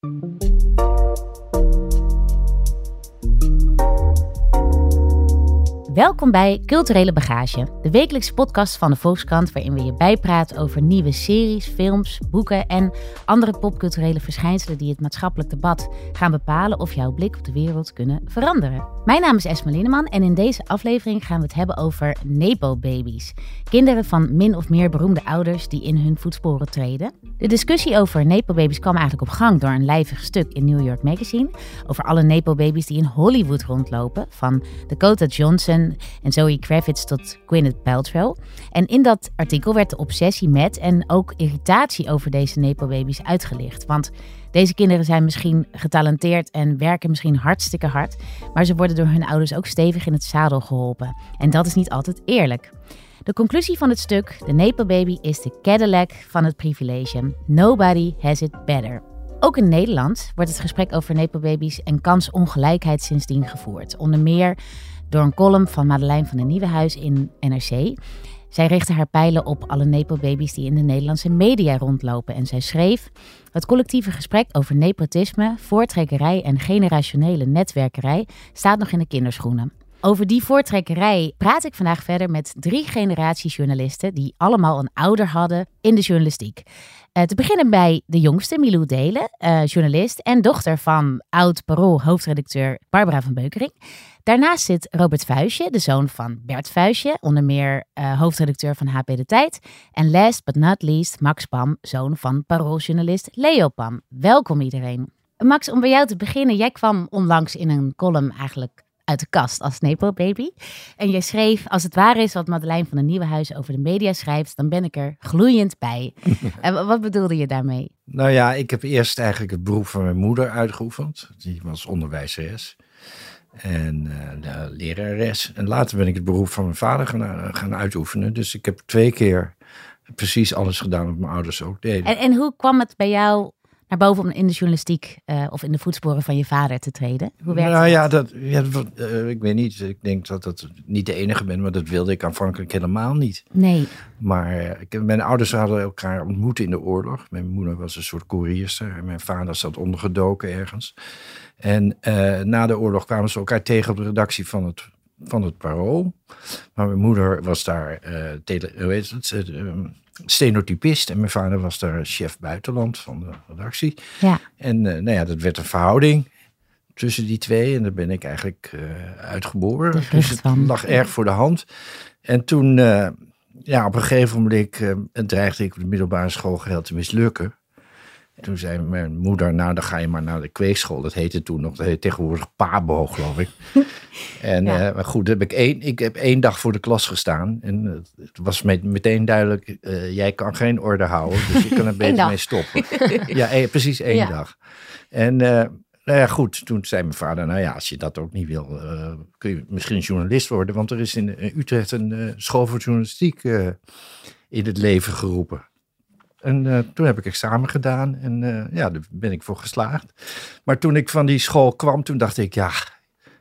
thank you Welkom bij Culturele Bagage, de wekelijkse podcast van de Volkskrant waarin we je bijpraten over nieuwe series, films, boeken en andere popculturele verschijnselen die het maatschappelijk debat gaan bepalen of jouw blik op de wereld kunnen veranderen. Mijn naam is Esma Linneman en in deze aflevering gaan we het hebben over Nepo-babies. Kinderen van min of meer beroemde ouders die in hun voetsporen treden. De discussie over Nepo-babies kwam eigenlijk op gang door een lijvig stuk in New York Magazine over alle Nepo-babies die in Hollywood rondlopen, van Dakota Johnson en Zoe Kravitz tot Gwyneth Paltrow. En in dat artikel werd de obsessie met en ook irritatie over deze Nepo-babies uitgelicht. Want deze kinderen zijn misschien getalenteerd en werken misschien hartstikke hard, maar ze worden door hun ouders ook stevig in het zadel geholpen. En dat is niet altijd eerlijk. De conclusie van het stuk, de Nepo-baby is de Cadillac van het privilege. Nobody has it better. Ook in Nederland wordt het gesprek over Nepo-babies en kansongelijkheid sindsdien gevoerd. Onder meer door een column van Madeleine van den Nieuwenhuis in NRC. Zij richtte haar pijlen op alle Nepo-baby's die in de Nederlandse media rondlopen. En zij schreef: Het collectieve gesprek over nepotisme, voortrekkerij en generationele netwerkerij staat nog in de kinderschoenen. Over die voortrekkerij praat ik vandaag verder met drie generaties journalisten die allemaal een ouder hadden in de journalistiek. Uh, te beginnen bij de jongste, Milou Delen, uh, journalist en dochter van oud Parool hoofdredacteur Barbara van Beukering. Daarnaast zit Robert Vuijsje, de zoon van Bert Vuijsje, onder meer uh, hoofdredacteur van HP De Tijd. En last but not least Max Pam, zoon van parooljournalist Leo Pam. Welkom iedereen. Max, om bij jou te beginnen. Jij kwam onlangs in een column eigenlijk uit de kast als Nepo Baby. En jij schreef, als het waar is wat Madeleine van de Nieuwenhuis over de media schrijft, dan ben ik er gloeiend bij. en wat bedoelde je daarmee? Nou ja, ik heb eerst eigenlijk het beroep van mijn moeder uitgeoefend. Die was onderwijzeres en uh, lerares. En later ben ik het beroep van mijn vader gaan, eh, gaan uitoefenen. Dus ik heb twee keer precies alles gedaan wat mijn ouders ook deden. En, en hoe kwam het bij jou naar boven om in de journalistiek uh, of in de voetsporen van je vader te treden? Hoe werkt nou dat? ja, dat, ja uh, ik weet niet. Ik denk dat dat niet de enige ben, maar dat wilde ik aanvankelijk helemaal niet. Nee. Maar ik, mijn ouders hadden elkaar ontmoet in de oorlog. Mijn moeder was een soort koerierster en mijn vader zat ondergedoken ergens. En uh, na de oorlog kwamen ze elkaar tegen op de redactie van het, van het Parool. Maar mijn moeder was daar tele, hoe heet het, stenotypist en mijn vader was daar chef buitenland van de redactie. Ja. En uh, nou ja, dat werd een verhouding tussen die twee en daar ben ik eigenlijk uh, uitgeboren. Dus het van. lag erg voor de hand. En toen, uh, ja, op een gegeven moment dreigde ik op de middelbare school geheel te mislukken. En toen zei mijn moeder, nou dan ga je maar naar de kweekschool. Dat heette toen nog, dat heet tegenwoordig PABO geloof ik. en ja. uh, maar goed, heb ik, één, ik heb één dag voor de klas gestaan. En uh, het was met, meteen duidelijk, uh, jij kan geen orde houden. Dus je kan er beter mee stoppen. ja, één, precies één ja. dag. En nou ja, goed, toen zei mijn vader, nou ja, als je dat ook niet wil, kun je misschien journalist worden. Want er is in Utrecht een school voor journalistiek in het leven geroepen. En uh, toen heb ik examen gedaan en uh, ja, daar ben ik voor geslaagd. Maar toen ik van die school kwam, toen dacht ik, ja,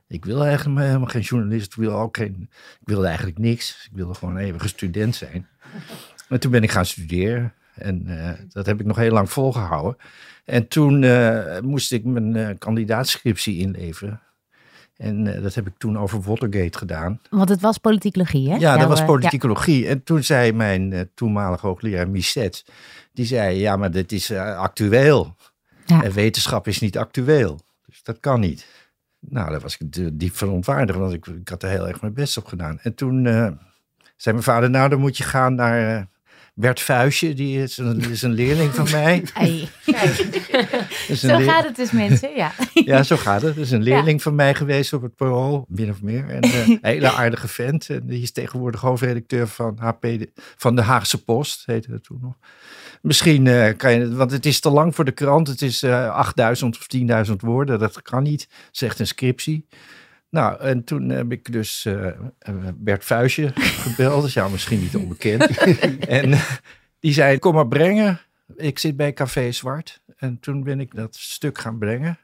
ik wil eigenlijk helemaal geen journalist. Ik, wil ook geen, ik wilde eigenlijk niks. Ik wilde gewoon een eeuwige student zijn. En toen ben ik gaan studeren. En uh, dat heb ik nog heel lang volgehouden. En toen moest ik mijn kandidaatscriptie inleveren. En uh, dat heb ik toen over Watergate gedaan. Want het was politicologie, hè? Ja, Jouw, dat was politicologie. Ja. En toen zei mijn uh, toenmalige hoogleraar Misset, die zei, ja, maar dit is uh, actueel. Ja. En wetenschap is niet actueel. Dus dat kan niet. Nou, daar was ik diep verontwaardigd, want ik, ik, had er heel erg mijn best op gedaan. En toen zei mijn vader, nou, dan moet je gaan naar Bert Vuistje, die is een, is een leerling van mij. Zo gaat het dus mensen, ja. ja, zo gaat het. Dat is een leerling ja. van mij geweest op het Parool, min of meer. En uh, een hele aardige vent. En die is tegenwoordig hoofdredacteur van, HP, van de Haagse Post, heette dat toen nog. Misschien uh, kan je, want het is te lang voor de krant. Het is uh, 8000 of 10.000 woorden. Dat kan niet, zegt een scriptie. Nou, en toen heb ik dus uh, Bert Vuijsje gebeld. Dat is jou misschien niet onbekend. en uh, die zei, kom maar brengen. Ik zit bij Café Zwart. En toen ben ik dat stuk gaan brengen.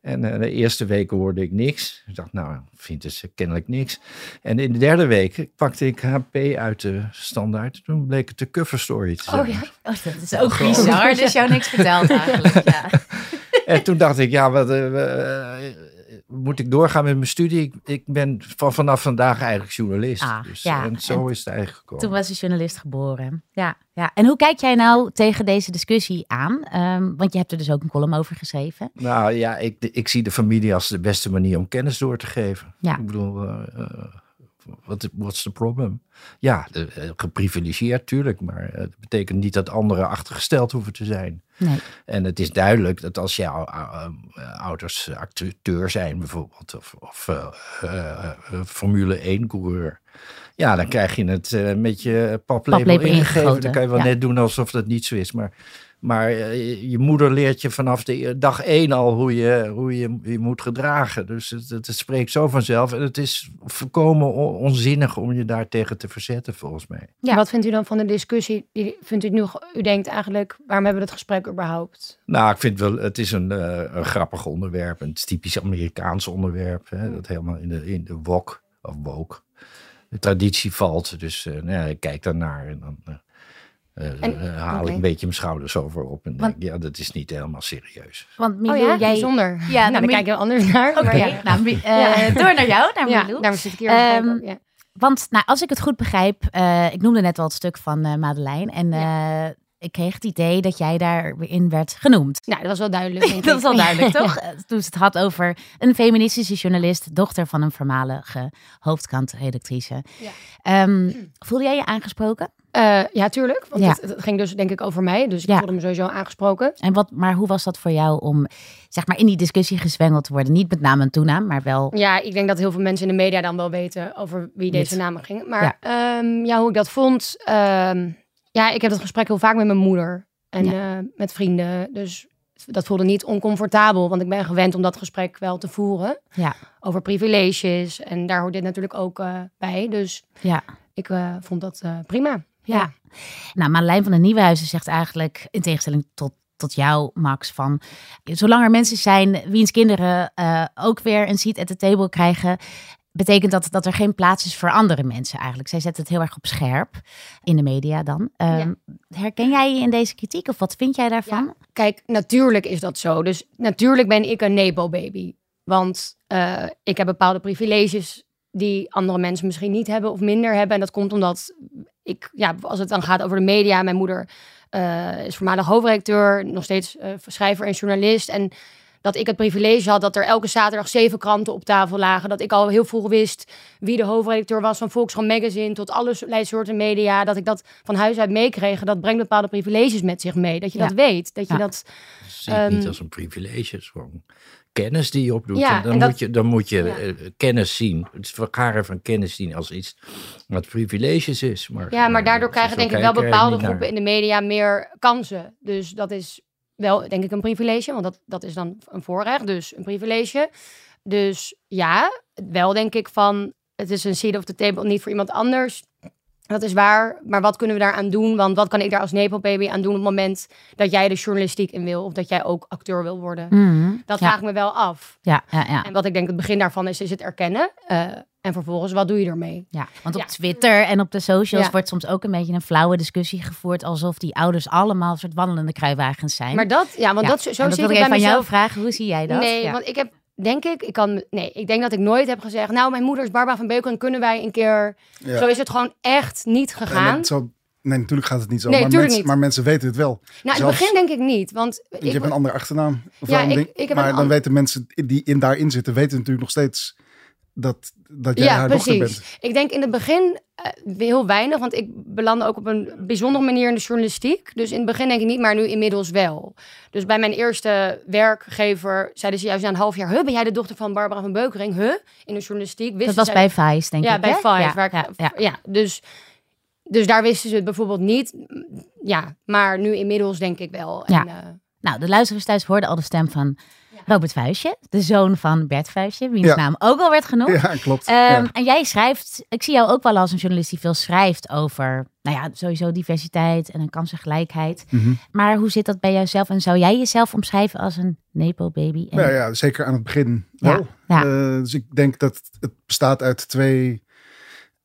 En uh, de eerste weken hoorde ik niks. Ik dacht, nou, vindt dus kennelijk niks. En in de derde week pakte ik HP uit de standaard. Toen bleek het de cover story te zijn. Oh ja, oh, dat is ook bizar. Dus jou niks verteld eigenlijk, ja. en toen dacht ik, ja, wat, uh, moet ik doorgaan met mijn studie? Ik, ik ben van vanaf vandaag eigenlijk journalist. Ah, dus, ja. En zo En is het eigenlijk gekomen. Toen was de journalist geboren. Ja, ja. En hoe kijk jij nou tegen deze discussie aan? Ehm, want je hebt er dus ook een column over geschreven. Nou ja, ik, ik zie de familie als de beste manier om kennis door te geven. Ja. Ik bedoel, eh, wat what's the problem? Ja, de, eh, geprivilegieerd tuurlijk, maar dat betekent niet dat anderen achtergesteld hoeven te zijn. Nee. En het is duidelijk dat als jouw uh, ouders acteur zijn bijvoorbeeld, of, of uh, uh, Formule 1 coureur, ja, dan krijg je het uh, met je paplepel, Paplepel ingegeven. ingegoten, Dan kan je wel ja. net doen alsof dat niet zo is, maar... Maar eh, je moeder leert je vanaf de e-, dag één al hoe je hoe je, je moet gedragen. Dus het, het, het spreekt zo vanzelf. En het is volkomen on- onzinnig om je daartegen te verzetten, volgens mij. Ja. Wat vindt u dan van de discussie? Die, vindt u het nu, u denkt eigenlijk, waarom hebben we dat gesprek überhaupt? Nou, ik vind wel, het is een, eh, een grappig onderwerp. Een typisch Amerikaans onderwerp. Hè, dat helemaal in de, in de wok of woke de traditie valt. Dus eh, nou ja, ik kijk daarnaar en dan eh, eh, En- haal ik een beetje mijn schouders over op. En Want- denk, ja, dat is niet helemaal serieus. Want Milou, oh ja, jij... bijzonder. Ja, nou, dan kijk ik heel anders naar. Oké, maar ja. nou, eh, door naar jou, naar Ja, Milou. daarom zit ik hier. Ehm, Um, ja. Want nou, als ik het goed begrijp, eh, ik noemde net al het stuk van eh Madeleine. En eh, ik kreeg het idee dat jij daarin werd genoemd. Nou, dat was wel duidelijk. dat is al duidelijk, toch? Eh, Toen ze het had over een feministische journalist, dochter van een voormalige hoofdkrantredactrice. Ja. Ehm, voelde jij je aangesproken? Eh, ja, tuurlijk. Want Ja. Het, het ging dus denk ik over mij. Dus ik Ja. voelde me sowieso aangesproken. En wat, maar hoe was dat voor jou om zeg maar, in die discussie gezwengeld te worden? Niet met naam en toenaam, maar wel. Ja, ik denk dat heel veel mensen in de media dan wel weten over wie deze namen gingen. Maar Ja. ja. ja, hoe ik dat vond. ehm, ja, ik heb dat gesprek heel vaak met mijn moeder en Ja. eh, met vrienden. Dus dat voelde niet oncomfortabel. Want ik ben gewend om dat gesprek wel te voeren. Ja, Over privileges. En daar hoort dit natuurlijk ook eh, bij. Dus ja. ik eh, vond dat prima. Ja. Nou, Madeleine van den Nieuwenhuizen zegt eigenlijk, in tegenstelling tot, tot jou, Max, van zolang er mensen zijn wiens kinderen ook weer een seat at the table krijgen, betekent dat dat er geen plaats is voor andere mensen eigenlijk. Zij zet het heel erg op scherp in de media dan. Ehm, Herken jij je in deze kritiek of wat vind jij daarvan? Kijk, natuurlijk is dat zo. Dus natuurlijk ben ik een Nepo-baby. Want eh, ik heb bepaalde privileges die andere mensen misschien niet hebben of minder hebben. En dat komt omdat ik, ja, als het dan gaat over de media, mijn moeder eh, is voormalig hoofdredacteur, nog steeds eh, schrijver en journalist. En dat ik het privilege had dat er elke zaterdag zeven kranten op tafel lagen. Dat ik al heel vroeg wist wie de hoofdredacteur was van Volkskrant Magazine tot allerlei soorten media. Dat ik dat van huis uit meekreeg. Dat brengt bepaalde privileges met zich mee. Dat je Ja. dat weet. Dat je Ja. dat Zie het niet Ehm, als een privilege, het is gewoon kennis die je opdoet. Ja, en dan, en dat- moet je, dan moet je Ja. eh, kennis zien. Het vergaren van kennis zien als iets wat privileges is. Maar, Ja, maar daardoor krijgen denk ik wel bepaalde naar. groepen in de media meer kansen. Dus dat is wel denk ik een privilege, want dat, dat is dan een voorrecht, dus een privilege. Dus ja, wel denk ik van, het is een seat of the table, niet voor iemand anders. Dat is waar, maar wat kunnen we daaraan doen? Want wat kan ik daar als Nepo-baby aan doen op het moment dat jij de journalistiek in wil? Of dat jij ook acteur wil worden? Mhm. Dat ja. vraag ik me wel af. Ja, ja, ja. En wat ik denk het begin daarvan is, is het erkennen. Eh, en vervolgens, wat doe je ermee? Ja, want op Ja. Twitter en op de socials Ja. wordt soms ook een beetje een flauwe discussie gevoerd. Alsof die ouders allemaal een soort wandelende kruiwagens zijn. Maar dat, ja, want Ja, dat, zo en zo dat zit ik bij jou mezelf. vragen. Hoe zie jij dat? Nee, Ja. want ik heb, denk ik, ik kan, nee, ik denk dat ik nooit heb gezegd, nou, mijn moeder is Barbara van Beukelen, kunnen wij een keer... Ja. Zo is het gewoon echt niet gegaan. maar zo, nee, natuurlijk gaat het niet zo. Nee, maar, mensen, niet. maar mensen weten het wel. nou, in het begin denk ik niet, want... je ik, hebt een andere achternaam. Of Ja, ik- ik heb maar een dan an- weten mensen die in daarin zitten, weten natuurlijk nog steeds dat, dat jij ja, haar dochter precies. bent. Ik denk in het begin eh, heel weinig, want ik belandde ook op een bijzondere manier in de journalistiek. Dus in het begin denk ik niet, maar nu inmiddels wel. Dus bij mijn eerste werkgever zeiden ze juist na een half jaar... Huh, ben jij de dochter van Barbara van Beukering? Huh? In de journalistiek. dat Wisten was zij- bij Vice, denk ja, ik. bij. Ja, waar ik, ja, ja. ja, dus, dus daar wisten ze het bijvoorbeeld niet. Ja, maar nu inmiddels denk ik wel. Ja. En, eh, Nou, de luisteraars thuis hoorden al de stem van Robert Vuistje, de zoon van Bert Vuistje, wiens Ja. naam ook al werd genoemd. Ja, klopt. Ehm, ja. En jij schrijft, ik zie jou ook wel als een journalist die veel schrijft over, nou ja, sowieso diversiteit en een kansengelijkheid. Mhm. Maar hoe zit dat bij jouzelf? En zou jij jezelf omschrijven als een Nepo-baby? En- Nou ja, zeker aan het begin Ja, wel. ja. Eh, dus ik denk dat het bestaat uit twee,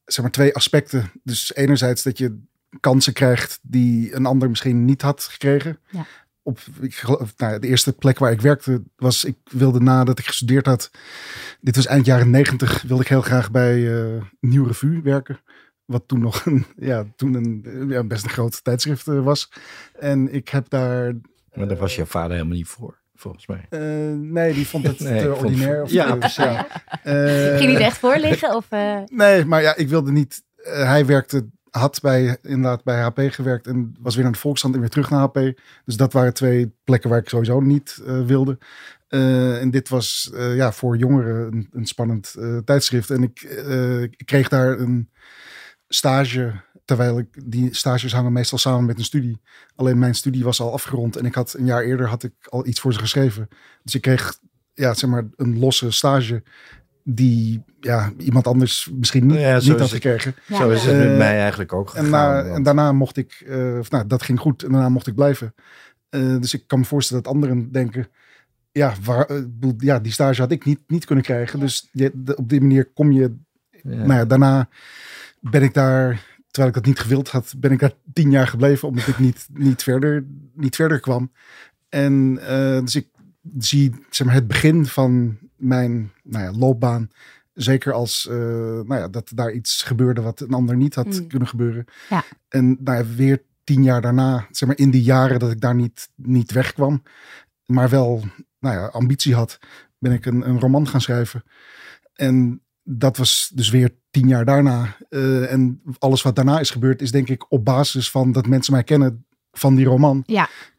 zeg maar, twee aspecten. Dus enerzijds dat je kansen krijgt die een ander misschien niet had gekregen. Ja. Op ik geloof, nou, de eerste plek waar ik werkte was, ik wilde nadat ik gestudeerd had, dit was eind jaren negentig, wilde ik heel graag bij eh Nieuw Revue werken. Wat toen nog een, ja, toen een ja, best een groot tijdschrift eh, was. En ik heb daar Maar daar was je vader helemaal niet voor, volgens mij. eh, nee, die vond het Nee, te vond- ordinair. Of ja, precies. ja. Eh, Ging niet echt voor liggen? Of, eh, Nee, maar ja, ik wilde niet. eh, hij werkte, had bij, inderdaad bij HP gewerkt en was weer naar de Volksstand en weer terug naar HP. Dus dat waren twee plekken waar ik sowieso niet eh, wilde. Eh, en dit was eh, ja, voor jongeren een, spannend tijdschrift. En ik, ik kreeg daar een stage, terwijl ik, die stages hangen meestal samen met een studie. Alleen mijn studie was al afgerond en ik had een jaar eerder had ik al iets voor ze geschreven. Dus ik kreeg ja, zeg maar een losse stage die ja, iemand anders misschien niet, Ja, zo niet had het. gekregen. ja. Zo is het Eh, met mij eigenlijk ook gegaan. En, na, want- en daarna mocht ik, eh, of nou, dat ging goed en daarna mocht ik blijven. Eh, dus ik kan me voorstellen dat anderen denken, ja, waar, eh, ja die stage had ik niet, niet kunnen krijgen. Dus je- de- op die manier kom je, ja. nou ja, daarna ben ik daar, terwijl ik dat niet gewild had, ben ik daar tien jaar gebleven, omdat ik niet, niet, verder, niet verder kwam. En eh, dus ik zie zeg maar, het begin van mijn nou ja, loopbaan. Zeker als eh, nou ja, dat daar iets gebeurde wat een ander niet had Mm. kunnen gebeuren. Ja. En nou ja, weer tien jaar daarna, zeg maar in die jaren dat ik daar niet, niet wegkwam, maar wel nou ja, ambitie had, ben ik een, een roman gaan schrijven. En dat was dus weer tien jaar daarna. Eh, en alles wat daarna is gebeurd, is denk ik op basis van dat mensen mij kennen van die roman.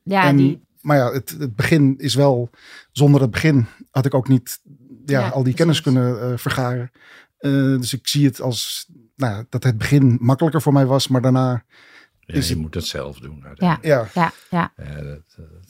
ja, en, die, Maar ja, het, het begin is wel, zonder het begin had ik ook niet ja, Ja, al die kennis kunnen eh, vergaren. Eh, dus ik zie het als nou, dat het begin makkelijker voor mij was, maar daarna, Ja, is je het- moet het zelf doen. ja, ja, ja, ja. Ja, dat,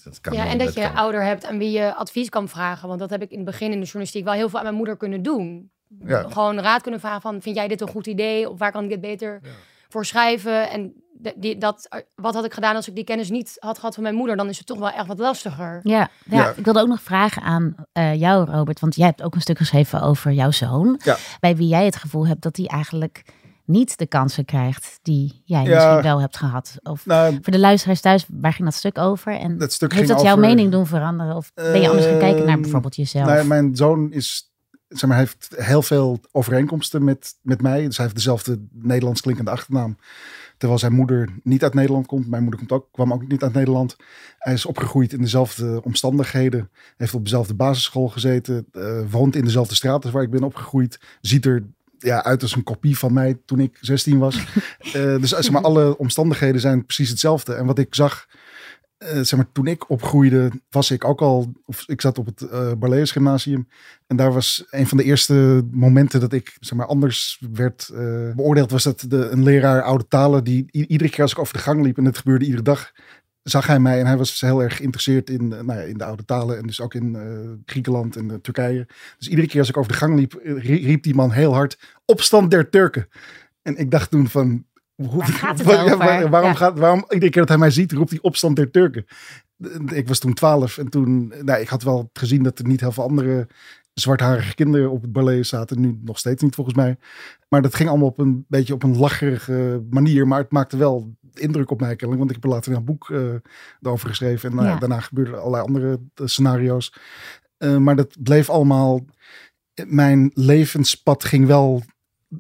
dat, kan Ja, wel, en dat je kan. ouder hebt aan wie je advies kan vragen. Want dat heb ik in het begin in de journalistiek wel heel veel aan mijn moeder kunnen doen. Ja. Gewoon raad kunnen vragen van, vind jij dit een goed idee? Of waar kan ik dit beter voor schrijven? En de- die, dat, wat had ik gedaan als ik die kennis niet had gehad van mijn moeder? Dan is het toch wel echt wat lastiger. Ja, ja, Ja. ik wilde ook nog vragen aan eh, jou, Robert. Want jij hebt ook een stuk geschreven over jouw zoon. Ja. Bij wie jij het gevoel hebt dat hij eigenlijk niet de kansen krijgt die jij Ja. misschien wel hebt gehad. Of nou, voor de luisteraars thuis, waar ging dat stuk over? En dat stuk heeft ging dat jouw over- mening doen veranderen? Of ben je anders gaan kijken naar Ehm, bijvoorbeeld jezelf? Nou, mijn zoon is, zeg maar, hij heeft heel veel overeenkomsten met, met mij. Dus hij heeft dezelfde Nederlands klinkende achternaam. Terwijl zijn moeder niet uit Nederland komt. Mijn moeder komt ook, kwam ook niet uit Nederland. Hij is opgegroeid in dezelfde omstandigheden. Heeft op dezelfde basisschool gezeten. eh, woont in dezelfde straat als waar ik ben opgegroeid. Ziet er ja, uit als een kopie van mij toen ik 16 was. Eh, dus zeg maar, alle omstandigheden zijn precies hetzelfde. En wat ik zag, eh, zeg maar, toen ik opgroeide, was ik ook al, of ik zat op het eh Barlees Gymnasium. En daar was een van de eerste momenten dat ik zeg maar, anders werd eh, beoordeeld, was dat de, een leraar oude talen, die iedere keer als ik over de gang liep, en het gebeurde iedere dag, zag hij mij en hij was heel erg geïnteresseerd in, nou ja, in de oude talen en dus ook in Griekenland en Turkije. Dus iedere keer als ik over de gang liep, rie- riep die man heel hard, opstand der Turken. En ik dacht toen van, hoe, Waar gaat het over? waar- waarom, Ja. gaat, waarom iedere keer dat hij mij ziet, roept hij opstand der Turken. Ik was toen twaalf en toen, nou, ik had wel gezien dat er niet heel veel andere zwartharige kinderen op het ballet zaten. Nu nog steeds niet volgens mij. Maar dat ging allemaal op een beetje op een lacherige manier. Maar het maakte wel indruk op mij kennelijk. Want ik heb er later een boek eh over geschreven. En nou ja, daarna gebeurden er allerlei andere eh, scenario's. Eh, maar dat bleef allemaal... Mijn levenspad ging wel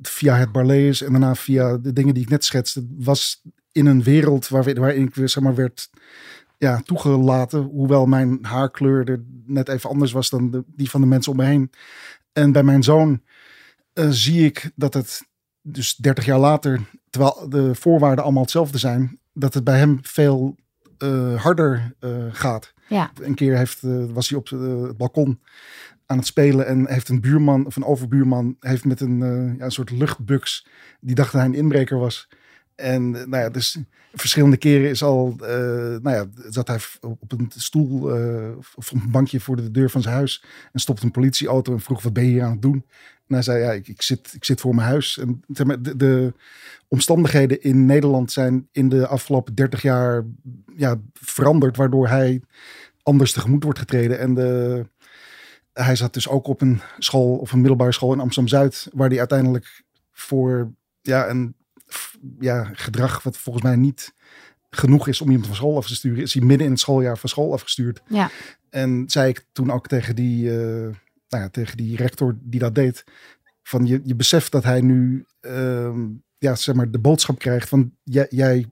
via het Barlees en daarna via de dingen die ik net schetste. Het was in een wereld waar, waarin ik weer zeg maar, werd ja, toegelaten. Hoewel mijn haarkleur er net even anders was dan de, die van de mensen om me heen. En bij mijn zoon eh, zie ik dat het dus 30 jaar later, terwijl de voorwaarden allemaal hetzelfde zijn, dat het bij hem veel eh, harder eh, gaat. Ja. Een keer heeft, was hij op het balkon aan het spelen en heeft een buurman of een overbuurman heeft met een, eh, ja, soort luchtbuks die dacht dat hij een inbreker was. En eh, nou ja, dus verschillende keren is al, eh, nou ja, zat hij op een stoel of op een bankje voor de deur van zijn huis en stopte een politieauto en vroeg wat ben je hier aan het doen? En hij zei ja, ik, ik, zit, ik zit voor mijn huis. En de, de omstandigheden in Nederland zijn in de afgelopen 30 jaar ja, veranderd, waardoor hij anders tegemoet wordt getreden. En de, hij zat dus ook op een school of een middelbare school in Amsterdam Zuid, waar hij uiteindelijk voor ja, een ja, gedrag wat volgens mij niet genoeg is om iemand van school af te sturen, is hij midden in het schooljaar van school afgestuurd. Ja. En zei ik toen ook tegen die, eh, nou ja, tegen die rector die dat deed, van je, je beseft dat hij nu ehm, ja, zeg maar de boodschap krijgt van jij, jij,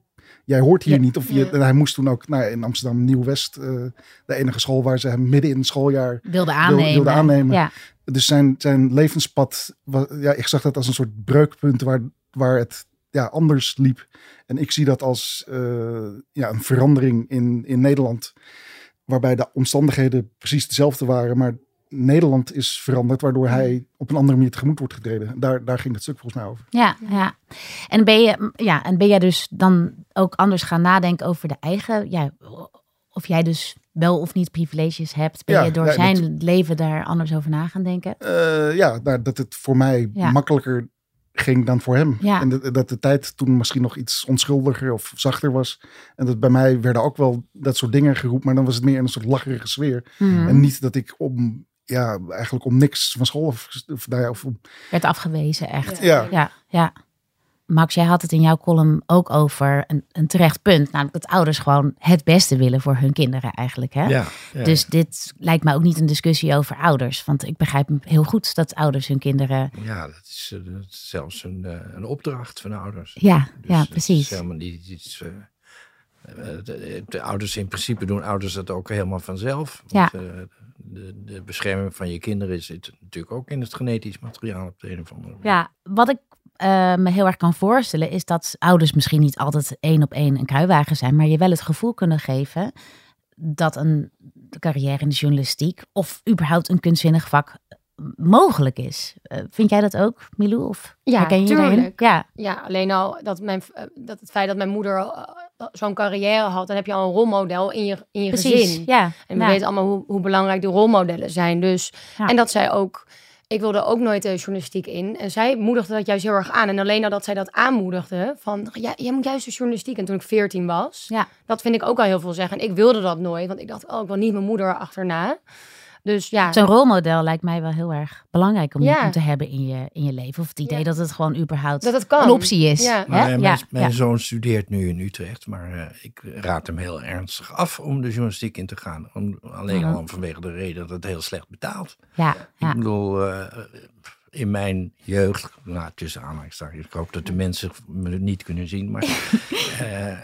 jij hoort hier Ja. niet. Of je, en hij moest toen ook nou, in Amsterdam Nieuw-West, eh, de enige school waar ze hem midden in het schooljaar Wilde aannemen. wilde aannemen. Ja. dus zijn, zijn levenspad, ja, ik zag dat als een soort breukpunt waar, waar het ja, anders liep. En ik zie dat als eh, ja, een verandering in, in Nederland, waarbij de omstandigheden precies dezelfde waren, maar Nederland is veranderd, waardoor hij op een andere manier tegemoet wordt getreden. Daar, daar ging het stuk volgens mij over. Ja, ja. En ben je, ja, en ben jij dus dan ook anders gaan nadenken over de eigen, ja, of jij dus wel of niet privileges hebt? Ben Ja, je door ja, zijn leven daar anders over na gaan denken? Eh, ja, nou, dat het voor mij Ja. makkelijker ging dan voor hem. Ja. En dat, dat de tijd toen misschien nog iets onschuldiger of zachter was. En dat bij mij werden ook wel dat soort dingen geroepen, maar dan was het meer in een soort lacherige sfeer. Mhm. En niet dat ik om, ja, eigenlijk om niks van school of, of, nou ja, of Werd afgewezen, echt. ja. Ja, ja. Max, jij had het in jouw column ook over een, een terecht punt. Namelijk dat ouders gewoon het beste willen voor hun kinderen eigenlijk. Hè? Ja, ja. Dus dit lijkt mij ook niet een discussie over ouders. Want ik begrijp heel goed dat ouders hun kinderen... ja, dat is, eh, dat is zelfs een, eh, een opdracht van de ouders. Ja, Dus ja het precies. is helemaal niet iets. eh, eh, de, de ouders in principe doen ouders dat ook helemaal vanzelf. Want, eh, de, de bescherming van je kinderen zit natuurlijk ook in het genetisch materiaal op de een of andere manier. Ja, wat ik eh, me heel erg kan voorstellen is dat ouders misschien niet altijd één op één een kruiwagen zijn, maar je wel het gevoel kunnen geven dat een carrière in de journalistiek of überhaupt een kunstzinnig vak eh, mogelijk is. Eh, vind jij dat ook, Milou? Of Ja, herken je. Ja, Ja, alleen al dat, mijn, dat het feit dat mijn moeder zo'n carrière had, dan heb je al een rolmodel in je, in je precies. gezin. Ja, En we ja. weten allemaal hoe, hoe belangrijk de rolmodellen zijn. Dus, Ja. En dat zij ook, ik wilde ook nooit de journalistiek in. En zij moedigde dat juist heel erg aan. En alleen al dat zij dat aanmoedigde, van ja, jij moet juist de journalistiek. En toen ik 14 was, Ja. dat vind ik ook al heel veel zeggen. En ik wilde dat nooit, want ik dacht, oh, ik wil niet mijn moeder achterna. Dus ja, Zo'n rolmodel lijkt mij wel heel erg belangrijk om, Ja. om te hebben in je, in je leven. Of het idee Ja. dat het gewoon überhaupt dat het kan. een optie is. Ja. Maar, eh, mijn ja, mijn ja. zoon studeert nu in Utrecht, maar eh, ik raad hem heel ernstig af om de journalistiek in te gaan. Om, alleen Mhm. al vanwege de reden dat het heel slecht betaalt. ja, ja. Ik bedoel, eh, in mijn jeugd, nou, tussen aanhalingstekens, ik hoop dat de mensen me het niet kunnen zien, maar eh,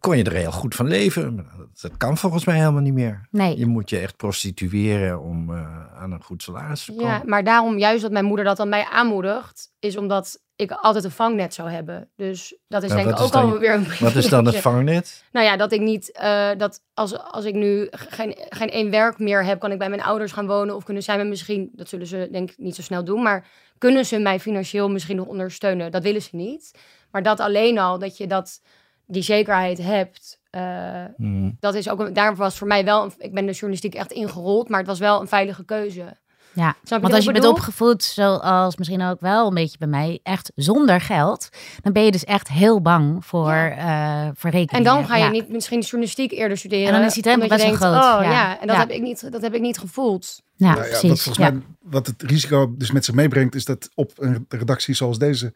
kon je er heel goed van leven. Dat, kan volgens mij helemaal niet meer. Nee. Je moet je echt prostitueren om eh, aan een goed salaris te komen. Ja, maar daarom juist dat mijn moeder dat dan mij aanmoedigt, is omdat ik altijd een vangnet zou hebben. Dus dat is Nou, denk ik ook alweer een Wat is dan het vangnet? Nou ja, dat ik niet, eh, dat als, als ik nu geen, geen één werk meer heb, kan ik bij mijn ouders gaan wonen. Of kunnen zij me misschien, dat zullen ze denk ik niet zo snel doen, maar kunnen ze mij financieel misschien nog ondersteunen? Dat willen ze niet. Maar dat alleen al, dat je dat, die zekerheid hebt, eh, Hm. dat is ook, een, daarom was voor mij wel, een- ik ben de journalistiek echt ingerold, maar het was wel een veilige keuze. Ja, want als je bent opgevoed, zoals misschien ook wel een beetje bij mij, echt zonder geld, dan ben je dus echt heel bang voor, eh voor En rekeningen. dan ga je Ja. niet misschien journalistiek eerder studeren. En dan is die omdat je best wel denkt, groot, Oh ja. ja, en dat, Ja. Heb ik niet, dat heb ik niet gevoeld. Ja, Nou ja, precies. wat volgens ja. mij wat het risico dus met zich meebrengt, is dat op een redactie zoals deze,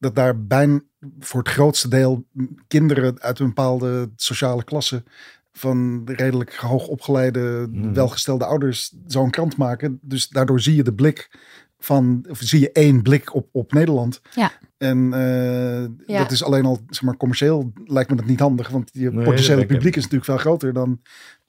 dat daar bijna voor het grootste deel kinderen uit een bepaalde sociale klasse van redelijk hoogopgeleide, Mhm. welgestelde ouders zo'n krant maken. Dus daardoor zie je de blik van, of zie je één blik op, op Nederland. Ja. En eh, Ja. dat is alleen al, zeg maar, commercieel lijkt me dat niet handig. Want je Nee, potentiële publiek is natuurlijk veel groter dan,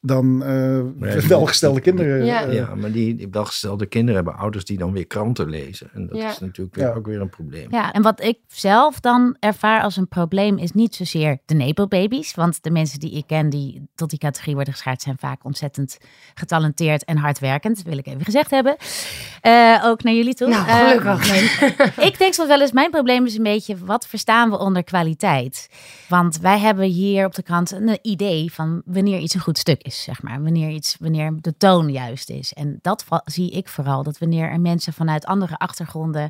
dan eh, welgestelde die- kinderen. Ja. eh, Ja, maar die, die welgestelde kinderen hebben ouders die dan weer kranten lezen. En dat Ja. is natuurlijk weer, Ja. ook weer een probleem. Ja, en wat ik zelf dan ervaar als een probleem is niet zozeer de Nepo-babies. Want de mensen die ik ken die tot die categorie worden geschaard zijn vaak ontzettend getalenteerd en hardwerkend. Dat wil ik even gezegd hebben. Eh, ook naar jullie toe. Nou, gelukkig. ik denk soms wel eens, mijn probleem is een beetje, wat verstaan we onder kwaliteit? Want wij hebben hier op de krant een idee van wanneer iets een goed stuk is, zeg maar. Wanneer, iets, wanneer de toon juist is. En dat zie ik vooral, dat wanneer er mensen vanuit andere achtergronden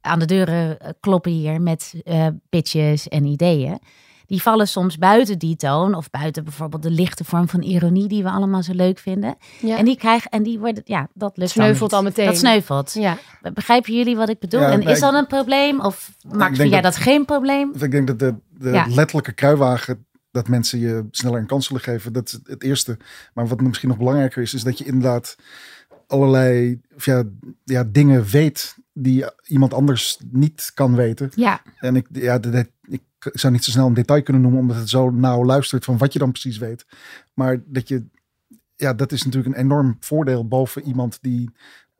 aan de deuren eh, kloppen hier met eh pitches en ideeën. Die vallen soms buiten die toon of buiten bijvoorbeeld de lichte vorm van ironie die we allemaal zo leuk vinden. Ja. En die krijgen, en die worden, ja, dat lukt dan Sneuvelt niet. al meteen. Dat sneuvelt. ja. Begrijpen jullie wat ik bedoel? Ja, en is dat een probleem? Of vind jij dat- dat geen probleem? Ik denk dat de, de Ja. letterlijke kruiwagen dat mensen je sneller een kans zullen geven. Dat is het eerste. Maar wat misschien nog belangrijker is, is dat je inderdaad allerlei of ja, ja, dingen weet die iemand anders niet kan weten. Ja, En ik, ja, ik zou niet zo snel een detail kunnen noemen, omdat het zo nauw luistert van wat je dan precies weet. Maar dat je, ja, dat is natuurlijk een enorm voordeel boven iemand die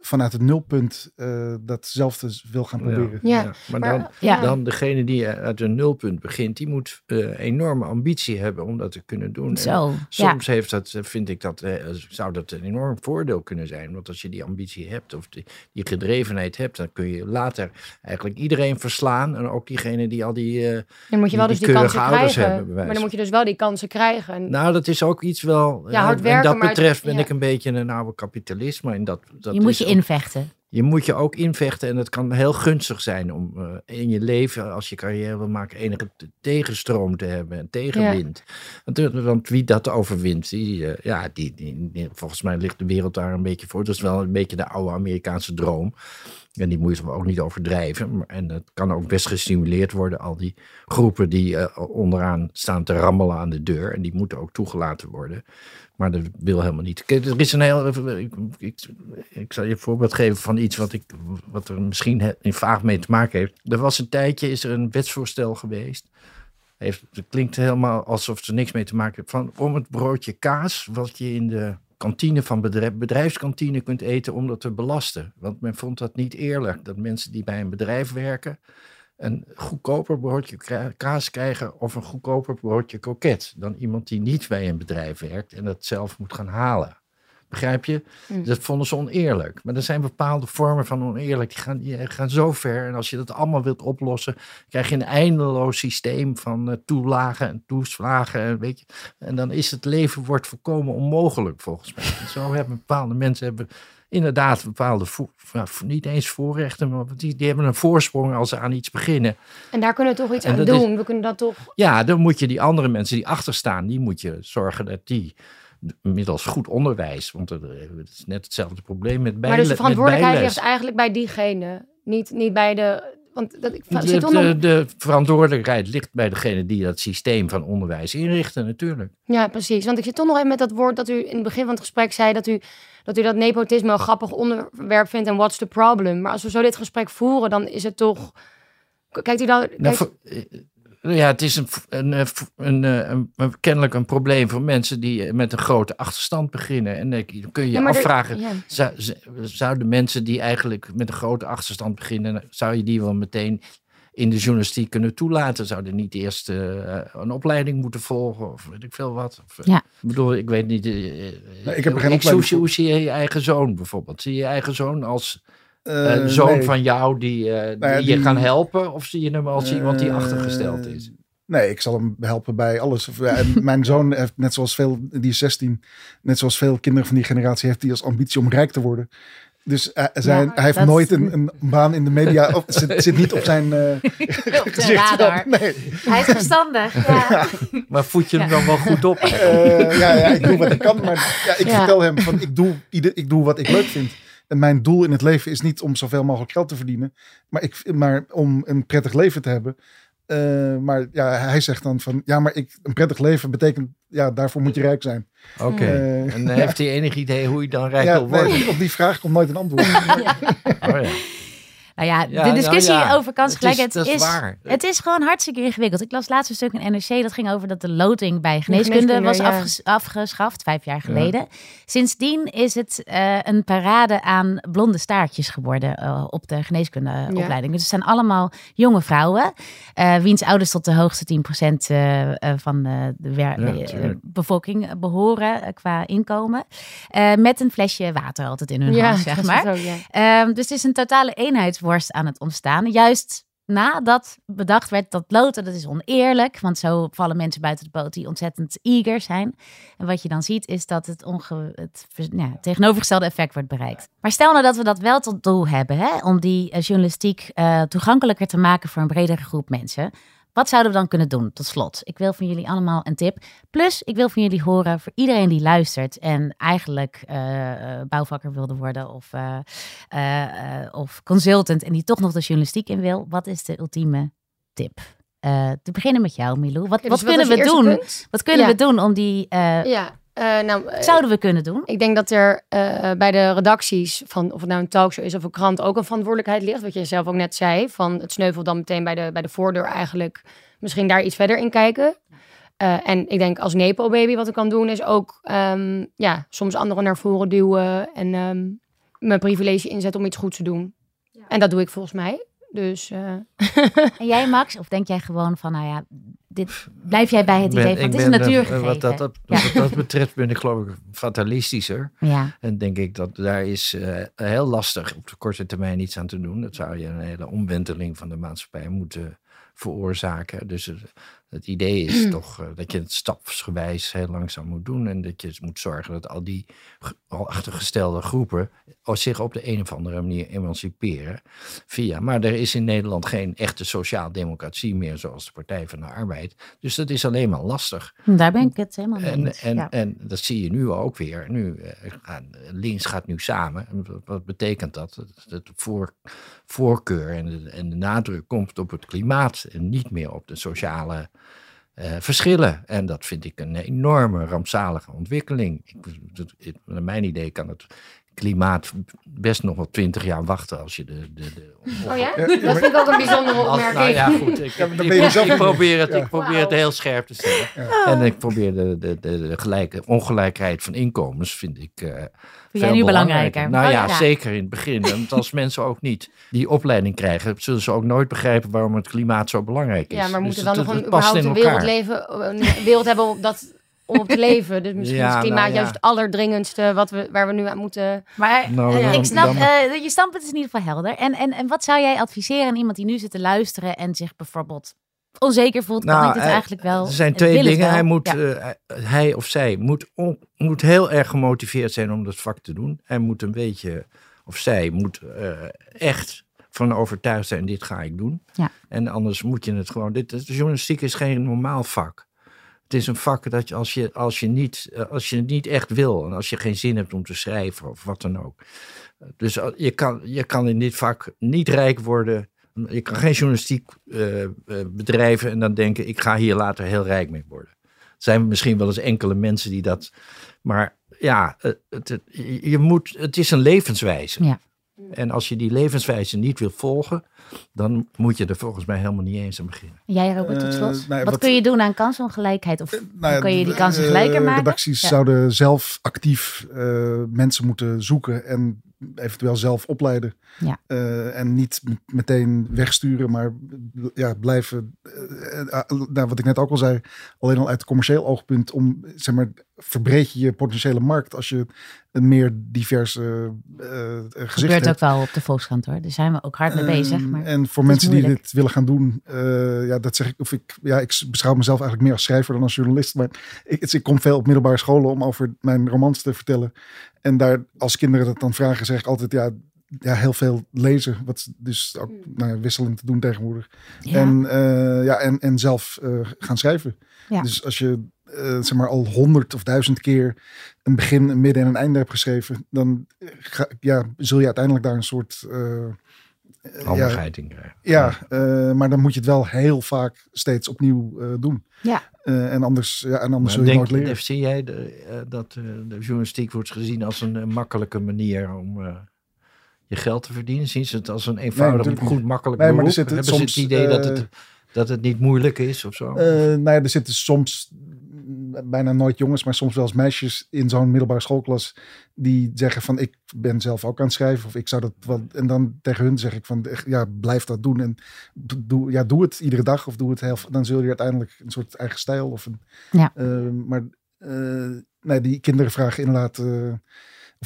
vanuit het nulpunt eh, datzelfde wil gaan proberen. Ja, Maar, maar- dan, ja. dan degene die uit een nulpunt begint, die moet eh, enorme ambitie hebben om dat te kunnen doen. En Zo, ja. Soms heeft dat, eh, vind ik dat, eh, zou dat een enorm voordeel kunnen zijn. Want als je die ambitie hebt of die, die gedrevenheid hebt, dan kun je later eigenlijk iedereen verslaan. En ook diegene die al die. eh, dan moet je wel Die dus die kansen krijgen. hebben, bij wijze maar dan moet je dus wel die kansen krijgen. En- nou, dat is ook iets wel. Ja, hard en werken, dat maar- betreft ben ja. ik een beetje een oude kapitalist. Maar in dat, dat je moet is je invechten. je moet je ook invechten en het kan heel gunstig zijn om eh, in je leven, als je carrière wil maken, enige tegenstroom te hebben en tegenwind. Want, eh, want wie dat overwint, die, eh, ja, die, die, die- volgens mij ligt de wereld daar een beetje voor. Dat is wel een beetje de oude Amerikaanse droom. En die moet je ook niet overdrijven. En het kan ook best gestimuleerd worden, al die groepen die eh, onderaan staan te rammelen aan de deur. En die moeten ook toegelaten worden. Maar dat wil helemaal niet. Er is een heel. Ik, ik, ik zal je een voorbeeld geven van iets wat, ik, wat er misschien in vaag mee te maken heeft. Er was een tijdje, is er een wetsvoorstel geweest. Heeft, het klinkt helemaal alsof het er niks mee te maken heeft. Van, om het broodje kaas, wat je in de kantine van bedrijf, bedrijfskantine kunt eten, om dat te belasten. Want men vond dat niet eerlijk. Dat mensen die bij een bedrijf werken, een goedkoper broodje kaas krijgen of een goedkoper broodje kroket dan iemand die niet bij een bedrijf werkt en dat zelf moet gaan halen. Begrijp je? Mm. Dat vonden ze oneerlijk. Maar er zijn bepaalde vormen van oneerlijk. Die gaan, die gaan zo ver. En als je dat allemaal wilt oplossen, krijg je een eindeloos systeem van eh, toelagen en toeslagen. En, weet je, en dan is het leven wordt volkomen onmogelijk volgens mij. En zo hebben bepaalde mensen hebben inderdaad bepaalde, nou, niet eens voorrechten, maar die, die hebben een voorsprong als ze aan iets beginnen. En daar kunnen we toch iets aan is- doen. We kunnen dat toch... Ja, dan moet je die andere mensen die achter staan, die moet je zorgen dat die middels goed onderwijs, want er- het is net hetzelfde probleem met bijles. Maar dus de verantwoordelijkheid ligt eigenlijk bij diegene. Niet, niet bij de... Want dat, ik De, nog... de, de verantwoordelijkheid ligt bij degene die dat systeem van onderwijs inrichten, natuurlijk. Ja, precies. Want ik zit toch nog even met dat woord dat u in het begin van het gesprek zei... dat u dat, u dat nepotisme een grappig onderwerp vindt en what's the problem. Maar als we zo dit gesprek voeren, dan is het toch... Kijkt u dan... Nou, kijkt- eh, ja, het is een, een, eh, een, eh, een, een- kennelijk een probleem voor mensen die eh, met een grote achterstand beginnen. En dan kun je je Ja, er- afvragen, ja. zou, z- zouden mensen die eigenlijk met een grote achterstand beginnen, zou je die wel meteen in de journalistiek kunnen toelaten? Zouden niet eerst een opleiding moeten volgen of weet ik veel wat? Of, Ja. Ik bedoel, ik weet niet. eh, ik heb geen opleiding hoe zie je je eigen zoon bijvoorbeeld? Zie je je eigen zoon als Eh, een zoon nee. van jou die, eh, die, Nou ja, je die- gaan helpen? Of zie je hem als iemand die Eh, achtergesteld is? Nee, ik zal hem helpen bij alles. Mijn zoon heeft net zoals veel, die is 16, net zoals veel kinderen van die generatie, heeft hij als ambitie om rijk te worden. Dus eh, zijn, Ja, hij heeft nooit een, een baan in de media. Of, zit, zit niet op zijn eh Op de gezicht. radar. Nee. Hij is verstandig. Ja. Maar voed je hem dan wel goed op? Eh, ja, ja, ik doe wat ik kan. Maar ja, ik Ja. vertel hem van ik doe, ik doe wat ik leuk vind. En mijn doel in het leven is niet om zoveel mogelijk geld te verdienen. Maar, ik, maar om een prettig leven te hebben. Eh, maar ja, hij zegt dan van ja, maar ik, een prettig leven betekent ja, daarvoor moet je rijk zijn. Oké. Eh, En heeft hij enig idee hoe je dan rijk ja, wil worden? nee, op die vraag komt nooit een antwoord. Oh, ja. Nou ja, Ja, de discussie nou ja, over kansgelijkheid is- waar. Het is gewoon hartstikke ingewikkeld. Ik las laatst een stuk in NRC dat ging over dat de loting bij geneeskunde, geneeskunde, was afges- afgeschaft, vijf jaar geleden. Sindsdien is het eh, een parade aan blonde staartjes geworden eh, op de geneeskundeopleiding. Dus het zijn allemaal jonge vrouwen, eh, wiens ouders tot de hoogste 10% eh, eh, van de bevolking behoren eh, qua inkomen. Met een flesje water altijd in hun hand, zeg maar. Zo. Ehm, dus het is een totale aan het ontstaan. Juist nadat bedacht werd dat loten, dat is oneerlijk. Want zo vallen mensen buiten de boot die ontzettend eager zijn. En wat je dan ziet is dat het, onge het vers- ja, tegenovergestelde effect wordt bereikt. Maar stel nou dat we dat wel tot doel hebben. Hè, om die eh, journalistiek eh, toegankelijker te maken voor een bredere groep mensen. Wat zouden we dan kunnen doen? Tot slot, ik wil van jullie allemaal een tip. Plus, ik wil van jullie horen voor iedereen die luistert en eigenlijk eh, eh, bouwvakker wilde worden of, eh, of consultant en die toch nog de journalistiek in wil. Wat is de ultieme tip? te beginnen met jou, Milou. Wat, Dus kunnen we doen? punt? Wat kunnen Ja. we doen om die... Ja, eh, nou, eh, zouden we kunnen doen? ik denk dat er eh, bij de redacties van of het nou een talkshow is of een krant ook een verantwoordelijkheid ligt. Wat je zelf ook net zei, van het sneuvelt dan meteen bij de, bij de voordeur eigenlijk. Misschien daar iets verder in kijken. Eh, en ik denk als Nepo baby wat ik kan doen is ook ehm, ja, soms anderen naar voren duwen en ehm, mijn privilege inzetten om iets goed te doen. En dat doe ik volgens mij. Dus eh, En jij, Max? Of denk jij gewoon van, nou ja, dit, blijf jij bij het Ben- idee van, het is een natuurgegeven. Wat dat, dat, Ja. wat dat betreft ben ik geloof ik fatalistischer. Ja, En denk ik dat daar is eh, heel lastig op de korte termijn iets aan te doen. Dat zou je een hele omwenteling van de maatschappij moeten veroorzaken. Dus het, idee is toch eh, dat je het stapsgewijs heel langzaam moet doen. En dat je moet zorgen dat al die al achtergestelde groepen zich op de een of andere manier emanciperen. Via. Maar er is in Nederland geen echte sociaal-democratie meer zoals de Partij van de Arbeid. Dus dat is alleen maar lastig. daar ben ik het helemaal mee En, eens. en, ja. en dat zie je nu ook weer. Nu, eh, links gaat nu samen. En wat, betekent dat? Dat dat de voor, voorkeur en de, en de nadruk komt op het klimaat en niet meer op de sociale eh, verschillen. En dat vind ik een enorme rampzalige ontwikkeling. Ik, naar mijn idee kan het klimaat best nog wel twintig jaar wachten als je de... de, de oh ja? dat vind ik ook een bijzondere als, opmerking. nou ja, goed. Ik, Ja, maar dan ik- ben je ik- zelf ik niet. probeer het, Ja. ik probeer het heel scherp te stellen. En ik probeer de, de, de, de gelijke, ongelijkheid van inkomens, vind ik. eh jij nu belangrijker? Nou Oh, ja, ja. zeker in het begin. Want als mensen ook niet die opleiding krijgen, zullen ze ook nooit begrijpen waarom het klimaat zo belangrijk is. Ja, maar we Dus moeten dan het- nog het een, past überhaupt in een wereld, elkaar. leven, een wereld hebben dat, om op te leven. Dus misschien Ja, is klimaat nou ja. juist het allerdringendste wat we, waar we nu aan moeten... Maar Nou, eh, ik snap, eh, je standpunt is in ieder geval helder. En, en, en wat zou jij adviseren aan iemand die nu zit te luisteren en zich bijvoorbeeld onzeker voelt? Kan Nou, ik dit hij- eigenlijk wel? Er zijn twee dingen. Hij, moet, Ja. eh, hij- of zij moet, on- moet heel erg gemotiveerd zijn om dat vak te doen. Hij moet een beetje, of zij moet eh, echt van overtuigd zijn, dit ga ik doen. Ja. En anders moet je het gewoon... Dit, de journalistiek is geen normaal vak. Het is een vak dat je als je, als je, niet, eh, als je het niet echt wil... en als je geen zin hebt om te schrijven of wat dan ook. Dus eh, je kan, je kan in dit vak niet rijk worden... Je kan geen journalistiek eh, bedrijven en dan denken: ik ga hier later heel rijk mee worden. Er zijn misschien wel eens enkele mensen die dat. Maar ja, het, het- je moet, het is een levenswijze. Ja. En als je die levenswijze niet wil volgen, dan moet je er volgens mij helemaal niet eens aan beginnen. Jij, Robert, tot Eh, slot. nou ja, wat, wat- kun je doen aan kansongelijkheid? Of Nou hoe ja, kun je die de- kansen eh, gelijker maken? Redacties Ja. zouden zelf actief eh, mensen moeten zoeken en eventueel zelf opleiden. Ja. Eh, en niet met- meteen wegsturen, maar eh, ja, blijven. eh, eh, nou, wat ik net ook al zei, alleen al uit commercieel oogpunt om zeg maar verbreed je je potentiële markt als je een meer diverse eh, eh, gezicht gebeurt hebt. ook wel op de Volkskrant hoor. Daar zijn we ook hard mee bezig. Ehm, Maar en voor mensen die dit willen gaan doen, eh, ja, dat zeg ik. Of ik, ja, ik beschouw mezelf eigenlijk meer als schrijver dan als journalist. Maar ik, kom veel op middelbare scholen om over mijn romans te vertellen. En daar, als kinderen dat dan vragen, zeg ik altijd, ja, ja heel veel lezen. Wat dus ook nou ja, wisselend te doen tegenwoordig. ja. En, eh, ja, en, en zelf eh, gaan schrijven. Ja. Dus als je zeg maar al honderd of duizend keer een begin, een midden en een einde hebt geschreven, dan eh, ga, ja, zul je uiteindelijk daar een soort eh, eh, ja, Handigheid in krijgen. ja, eh, maar dan moet je het wel heel vaak steeds opnieuw eh, doen. Ja. Eh, en anders, ja, en anders Maar zul je denk, nooit leren. zie jij de, eh, dat eh, de journalistiek wordt gezien als een eh, makkelijke manier om eh, je geld te verdienen? Zien ze het als een eenvoudig, natuurlijk goed, makkelijk Nee, maar er zitten Hebben soms, ze het idee dat, eh, het, dat het niet moeilijk is of zo? Eh, nou ja, er zitten soms bijna nooit jongens, maar soms wel eens meisjes in zo'n middelbare schoolklas die zeggen van ik ben zelf ook aan het schrijven of ik zou dat wel en dan tegen hun zeg ik van ja blijf dat doen en doe ja doe het iedere dag of doe het heel dan zul je uiteindelijk een soort eigen stijl of een Ja. eh, maar eh, nee die kinderen vragen inderdaad eh,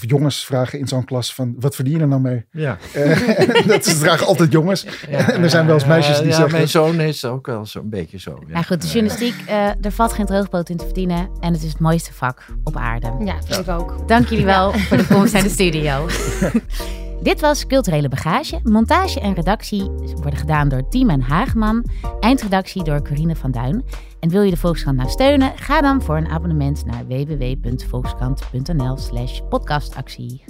of jongens vragen in zo'n klas van wat verdien je er nou mee? ja. Eh, dat is vragen altijd jongens. en er zijn wel eens meisjes die ja, zeggen... Mijn zoon is ook wel zo'n beetje zo. Ja. Nou goed, de journalistiek, eh, er valt geen droogboot in te verdienen. En het is het mooiste vak op aarde. Ja, vind ik ook. Dank jullie wel voor de komst naar de studio. Dit was Culturele Bagage. Montage en redactie worden gedaan door Tiemen Haagman. Eindredactie door Corine van Duin. En wil je de Volkskrant nou steunen? Ga dan voor een abonnement naar www.volkskrant.nl slash podcastactie.